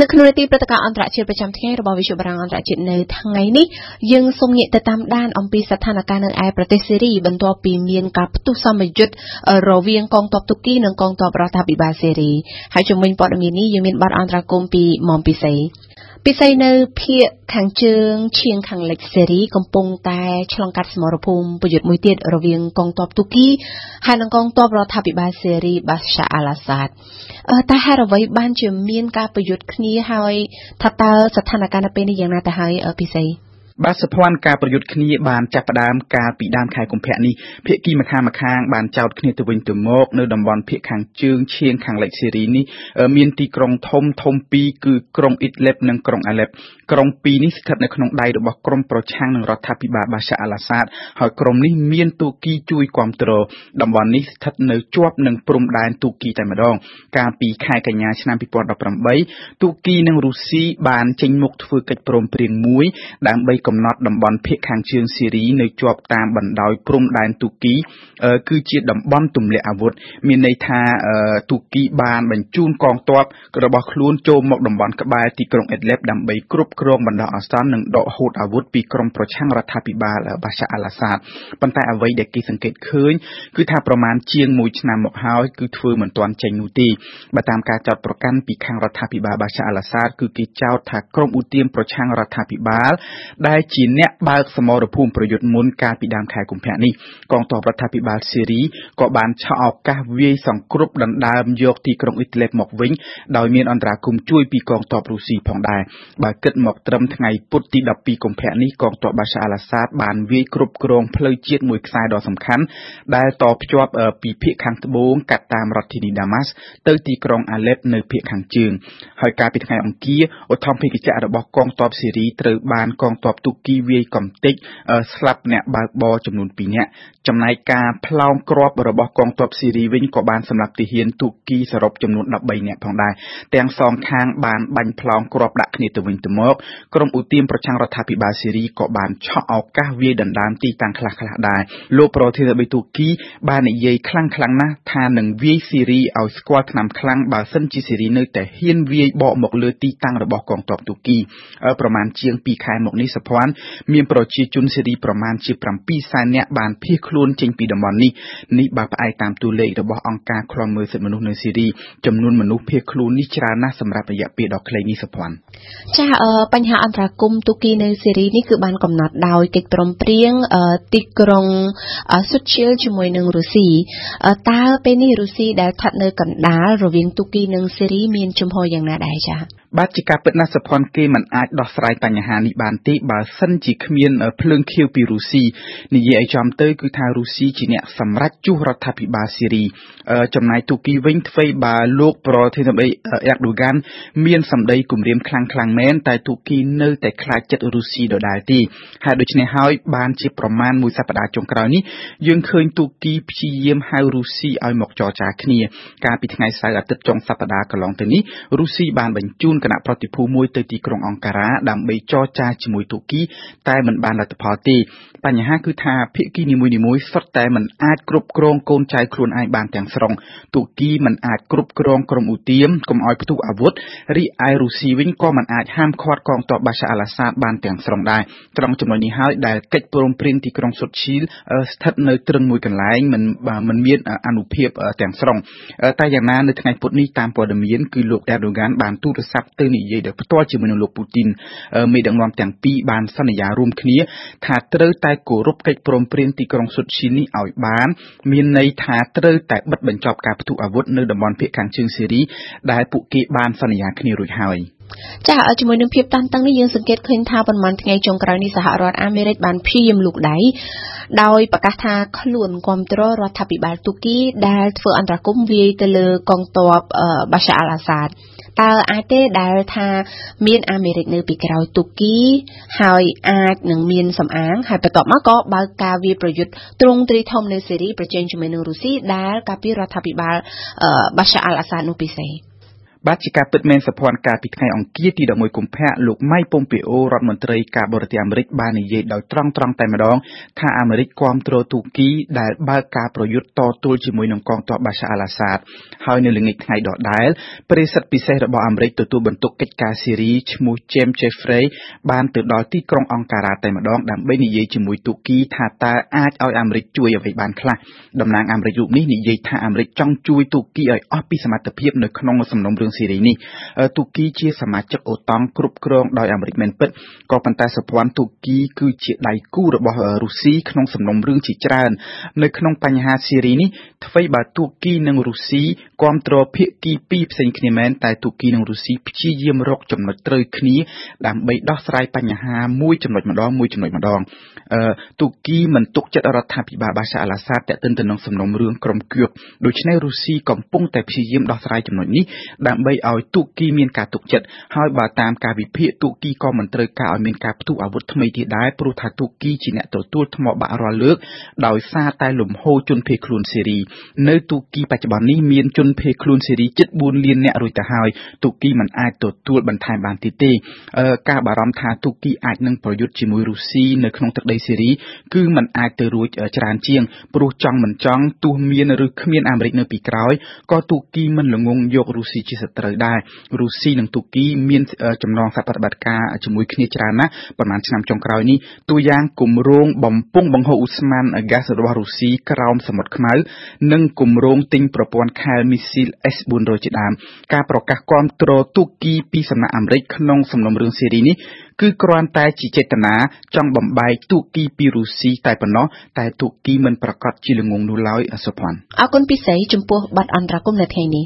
នៅក្នុងនីតិព្រឹត្តិការណ៍អន្តរជាតិប្រចាំថ្ងៃរបស់វិទ្យុបារាំងអន្តរជាតិនៅថ្ងៃនេះយើងសូមងាកទៅតាមដានអំពីស្ថានភាពនៅឯប្រទេសសេរីបន្ទាប់ពីមានការផ្ទុះសម្ពយុទ្ធរវាងកងទ័ពទូគីនិងកងទ័ពរដ្ឋាភិបាលសេរីហើយជំវិញព័ត៌មាននេះយើងមានបទអន្តរាគមន៍ពីមុំពិសី ពិសីនៅភាគខាងជើងឈៀងខាងលិចសេរីកំពុងតែឆ្លងកាត់សមរភូមិប្រយុទ្ធមួយទៀតរវាងកងទ័ពទូគីហើយនិងកងទ័ពរដ្ឋាភិបាលសេរីបាសាអាឡាសាតតែហេតុអ្វីបានជាមានការប្រយុទ្ធគ្នាហើយថាតើស្ថានភាពនៅពេលនេះយ៉ាងណាទៅហើយពិសី បាទសភ័នការប្រយុទ្ធគ្នាបានចាប់ផ្ដើមកាលពីដើមខែកុម្ភៈនេះភាគីម្ខាងម្ខាងបានចោទគ្នាទៅវិញទៅមកនៅតំបន់ភាគខាងជើងឈៀងខាងលិចសេរីនេះមានទីក្រុងធំធំពីរគឺក្រុងអ៊ីតឡេបនិងក្រុងអាឡេបក្រុងពីរនេះស្ថិតនៅក្នុងដៃរបស់ក្រុមប្រឆាំងនឹងរដ្ឋាភិបាលបាសាអាឡាសាតហើយក្រុមនេះមានទូគីជួយគ្រប់គ្រងតំបន់នេះស្ថិតនៅជាប់នឹងព្រំដែនទូគីតែម្ដង កាលពីខែកញ្ញាឆ្នាំ2018ទូគីនិងរុស្ស៊ីបានចេញមុខធ្វើកិច្ចព្រមព្រៀងមួយដើម្បីកំណត់តំបន់ភាគខាងជើងស៊ីរីនៅជាប់តាមបណ្ដោយព្រំដែនទូគីគឺជាតំបន់ទម្លាក់អាវុធមានន័យថាទូគីបានបញ្ជូនកងទ័ពរបស់ខ្លួនចូលមកតំបន់ក្បែរទីក្រុងអេតឡេបដើម្បីគ្រប់គ្រងបណ្ដោះអាសន្ននិងដកហូតអាវុធពីក្រុមប្រឆាំងរដ្ឋាភិបាលបាសាអាឡាសាតប៉ុន្តែអ្វីដែលគេសង្កេតឃើញគឺថាប្រមាណជាង1ឆ្នាំមកហើយគឺធ្វើមិនទាន់ចេញនោះទេបើតាមការចោទប្រកាន់ពីខាងរដ្ឋាភិបាលបាសាអាឡាសាតគឺគេចោទថាក្រុមឧទាមប្រឆាំងរដ្ឋាភិបាលដែលជាអ្នកបើកសមរភូមិប្រយុទ្ធមុនកាលពីដើមខែកុម្ភៈនេះកងទ័ពរដ្ឋាភិបាលសេរីក៏បានឆក់ឱកាសវាយសង្គ្រប់ដណ្ដើមយកទីក្រុងអ៊ីតឡេបមកវិញដោយមានអន្តរាគមន៍ជួយពីកងទ័ពរុស្ស៊ីផងដែរបើគិតមកត្រឹមថ្ងៃពុធទី12កុម្ភៈនេះកងទ័ពបាសាអាឡាសាតបានវាយគ្រប់គ្រងផ្លូវជាតិមួយខ្សែដ៏សំខាន់ដែលតភ្ជាប់ពីភាគខាងត្បូងកាត់តាមរដ្ឋធានីដាម៉ាស់ទៅទីក្រុងអាឡេបនៅភាគខាងជើងហើយកាលពីថ្ងៃអង្គារឧទ្ធម្ភាគចក្ររបស់កងទ័ពសេរីត្រូវបានកងទ័ពទូគីវាយកំទេចស្លាប់អ្នកបើកបរចំនួន2នាក់ចំណែកការផ្លោងគ្រាប់របស់កងទ័ពស៊ីរីវិញក៏បានសម្លាប់ទាហានទូគីសរុបចំនួន13នាក់ផងដែរទាំងសងខាងបានបាញ់ផ្លោងគ្រាប់ដាក់គ្នាទៅវិញទៅមកក្រុមឧទាមប្រឆាំងរដ្ឋាភិបាលស៊ីរីក៏បានឆក់ឱកាសវាយដណ្ដើមទីតាំងខ្លះៗដែរលោកប្រធានាធិបតីទូគីបាននិយាយខ្លាំងខ្លាំងណាស់ថានឹងវាយស៊ីរីឲ្យស្គាល់ឆ្នាំខ្លាំងបើសិនជាស៊ីរីនៅតែហ៊ានវាយបកមកលើទីតាំងរបស់កងទ័ពទូគីប្រមាណជាង2ខែមកនេះសភ័នមានប្រជាជនសេរីប្រមាណជា7សែននាក់បានភៀសខ្លួនចេញពីតំបន់នេះនេះបើផ្អែកតាមតួលេខរបស់អង្គការឃ្លាំមើលសិទ្ធិមនុស្សនៅសេរីចំនួនមនុស្សភៀសខ្លួននេះច្រើនណាស់សម្រាប់រយៈពេលដ៏ខ្លីនេះសភ័នចាបញ្ហាអន្តរាគមទូគីនៅសេរីនេះគឺបានកំណត់ដោយកិច្ចព្រមព្រៀងទីក្រុងសុតឈៀលជាមួយនឹងរុស្ស៊ីតើពេលនេះរុស្ស៊ីដែលស្ថិតនៅកណ្ដាលរវាងទូគីនិងសេរីមានជំហរយ៉ាងណាដែរចា៎ បាទជាការពិតណាស់សភ័នគេមិនអាចដោះស្រាយបញ្ហានេះបានទេបើសិនជាគ្មានភ្លើងខៀវពីរុស្ស៊ីនិយាយឲ្យចំទៅគឺថារុស្ស៊ីជាអ្នកសម្រេចជួសរដ្ឋាភិបាលស៊ីរីចំណែកទូគីវិញធ្វើបើលោកប្រធានាធិបតីអ៊ែកដូហ្គានមានសម្ដីគំរាមខ្លាំងខ្លាំងមែនតែទូគីនៅតែខ្លាចចិត្តរុស្ស៊ីដដែលទេហើយដូច្នេះហើយបានជាប្រមាណមួយសប្តាហ៍ចុងក្រោយនេះយើងឃើញទូគីព្យាយាមហៅរុស្ស៊ីឲ្យមកចរចាគ្នា កាលពីថ្ងៃសៅរ៍អាទិត្យចុងសប្តាហ៍កន្លងទៅនេះរុស្ស៊ីបានបញ្ជូនគណៈប្រតិភូមួយទៅទីក្រុងអង្ការ៉ាដើម្បីចរចាជាមួយទូគី តែមិនបានលទ្ធផលទេបញ្ហាគឺថាភាគីនីមួយៗសុទ្ធតែមិនអាចគ្រប់គ្រងកូនចៅខ្លួនឯងបានទាំងស្រុងទូគីមិនអាចគ្រប់គ្រងក្រុមឧទាមកុំឲ្យផ្ទុះអាវុធរីឯរុស្ស៊ីវិញក៏មិនអាចហាមឃាត់កងទ័ពបាសាអាឡាសាតបានទាំងស្រុងដែរត្រង់ចំណុចនេះហើយដែលកិច្ចព្រមព្រៀងទីក្រុងសុតឈីលស្ថិតនៅត្រឹងមួយកន្លែងមិនមិនមានអនុភាពទាំងស្រុងតែយ៉ាងណានៅថ្ងៃពុធនេះតាមព័ត៌មានគឺលោកអេរដូហ្គានបានទូរស័ព្ទទៅនិយាយដោយផ្ទាល់ជាមួយនឹងលោកពូទីនមេដឹកនាំទាំងពីរបានសន្យារួមគ្នា ថាត្រូវតែគោរពកិច្ចព្រមព្រៀងទីក្រុងសុតឈីនេះឲ្យបាន មានន័យថាត្រូវតែបិទបញ្ចប់ការផ្ទុះអាវុធនៅតំបន់ភាគខាងជើងសេរីដែលពួកគេបានសន្យាគ្នារួចហើយ ចាជាមួយនឹងភាពតានតឹងនេះយើងសង្កេតឃើញថាប៉ុន្មានថ្ងៃចុងក្រោយនេះសហរដ្ឋអាមេរិកបានព្យាយាមលូកដៃដោយប្រកាសថាខ្លួនគ្រប់គ្រងរដ្ឋាភិបាលទូគីដែលធ្វើអន្តរាគមន៍វាយទៅលើកងទ័ពបាសាអល់អាសាតតើអាចទេដែលថាមានអាមេរិកនៅពីក្រោយទូគីហើយអាចនឹងមានសំអាងហើយបន្ទាប់មកក៏បើកការវាប្រយុទ្ធទ្រង់ទ្រីធំនៅសេរីប្រជែងជាមួយនឹងរុស្ស៊ីដែលការពីរដ្ឋាភិបាលបាសាអល់អាសាដនោះពិសេស បាទជាការពិតមែនសភ័នកាលពីថ្ងៃអង្គារទី11កុម្ភៈលោកម៉ៃប៉ុមពេអូរដ្ឋមន្ត្រីការបរទេសអាមេរិកបាននិយាយដោយត្រង់ត្រង់តែម្ដងថាអាមេរិកគ្រប់គ្រងទូគីដែលបើកការប្រយុទ្ធតទល់ជាមួយនឹងកងទ័ពបាសាអល់អាសាតហើយនៅល្ងាចថ្ងៃដដែលប្រិស័ទពិសេសរបស់អាមេរិកទទួលបន្ទុកកិច្ចការស៊េរីឈ្មោះ James Jeffrey បានទៅដល់ទីក្រុងអង្ការ៉ាតែម្ដងដើម្បីនិយាយជាមួយទូគីថាតើអាចឲ្យអាមេរិកជួយអ្វីបានខ្លះតំណាងអាមេរិករូបនេះនិយាយថាអាមេរិកចង់ជួយទូគីឲ្យអស់ពីសមត្ថភាពនៅក្នុងសំណុំរឿងស៊េរីនេះទូគីជាសមាជិកអូតង់គ្រប់គ្រងដោយអាមេរិកមែនពិតក៏ប៉ុន្តែសម្ព័ន្ធទូគីគឺជាដៃគូរបស់រុស្ស៊ីក្នុងសំណុំរឿងជាច្រើន នៅក្នុងបញ្ហាស៊េរីនេះអ្វីបើទូគីនិងរុស្ស៊ីគ្រប់គ្រងភាគីពីរផ្សេងគ្នាមែនតែទូគីនិងរុស្ស៊ីព្យាយាមរកចំណុចត្រូវគ្នាដើម្បីដោះស្រាយបញ្ហាមួយចំណុចម្ដងមួយចំណុចម្ដងទូគីមិនទុកចិត្តរដ្ឋាភិបាលបាសាអល់អាសាតតេតិនទៅនឹងសំណុំរឿងក្រុមគៀបដូច្នេះរុស្ស៊ីកំពុងតែព្យាយាមដោះស្រាយចំណុចនេះដើម្បីឲ្យទូគីមានការទុកចិត្តហើយបើតាមការវិភាគទូគីក៏មិនត្រូវការឲ្យមានការផ្ទុះអាវុធថ្មីទៀតដែរព្រោះថាទូគីជាអ្នកទទួលថ្មបាក់រាល់លើកដោយសារតែលំហូរជនភៀសខ្លួនសេរីនៅទូគីបច្ចុប្បន្ននេះមានជនភៀសខ្លួនសេរីជិត4លាននាក់រួចទៅហើយទូគីមិនអាចទទួលបន្ថែមបានទៀតទេការបារម្ភថាទូគីអាចនឹងប្រយុទ្ធជាមួយរុស្ស៊ីនៅក្នុងទឹកដីសេរីគឺมันអាចទៅរួចច្រើនជាងព្រោះចង់មិនចង់ទោះមានឬគ្មានអាមេរិកនៅពីក្រោយក៏ទូគីមិនល្ងងយករុស្ស៊ីជាសត្រូវដែររុស្ស៊ីនិងទូគីមានចំណងសហប្រតិបត្តិការជាមួយគ្នាច្រើនណាស់ប្រហែលឆ្នាំចុងក្រោយនេះតួយ៉ាងគម្រោងបំពង់បង្ហូរឧស្ម័នហ្គាសរបស់រុស្ស៊ីក្រោមសមុទ្រខ្មៅនិងគម្រោងទិញប្រព័ន្ធខែលមីស៊ីល S400 ជាដើមការប្រកាសគាំទ្រទូគីពីសំណាក់អាមេរិកក្នុងសំណុំរឿងស៊េរីនេះគឺគ្រាន់តែជាចេតនាចង់បំបែកទូគីពីរុស្ស៊ីតែប៉ុណ្ណោះតែទូគីមិនប្រកាសជាល្ងងនោះឡើយសុភ័ណ្ឌអរគុណពិសេសចំពោះបទអន្តរកម្មនៅថ្ងៃនេះ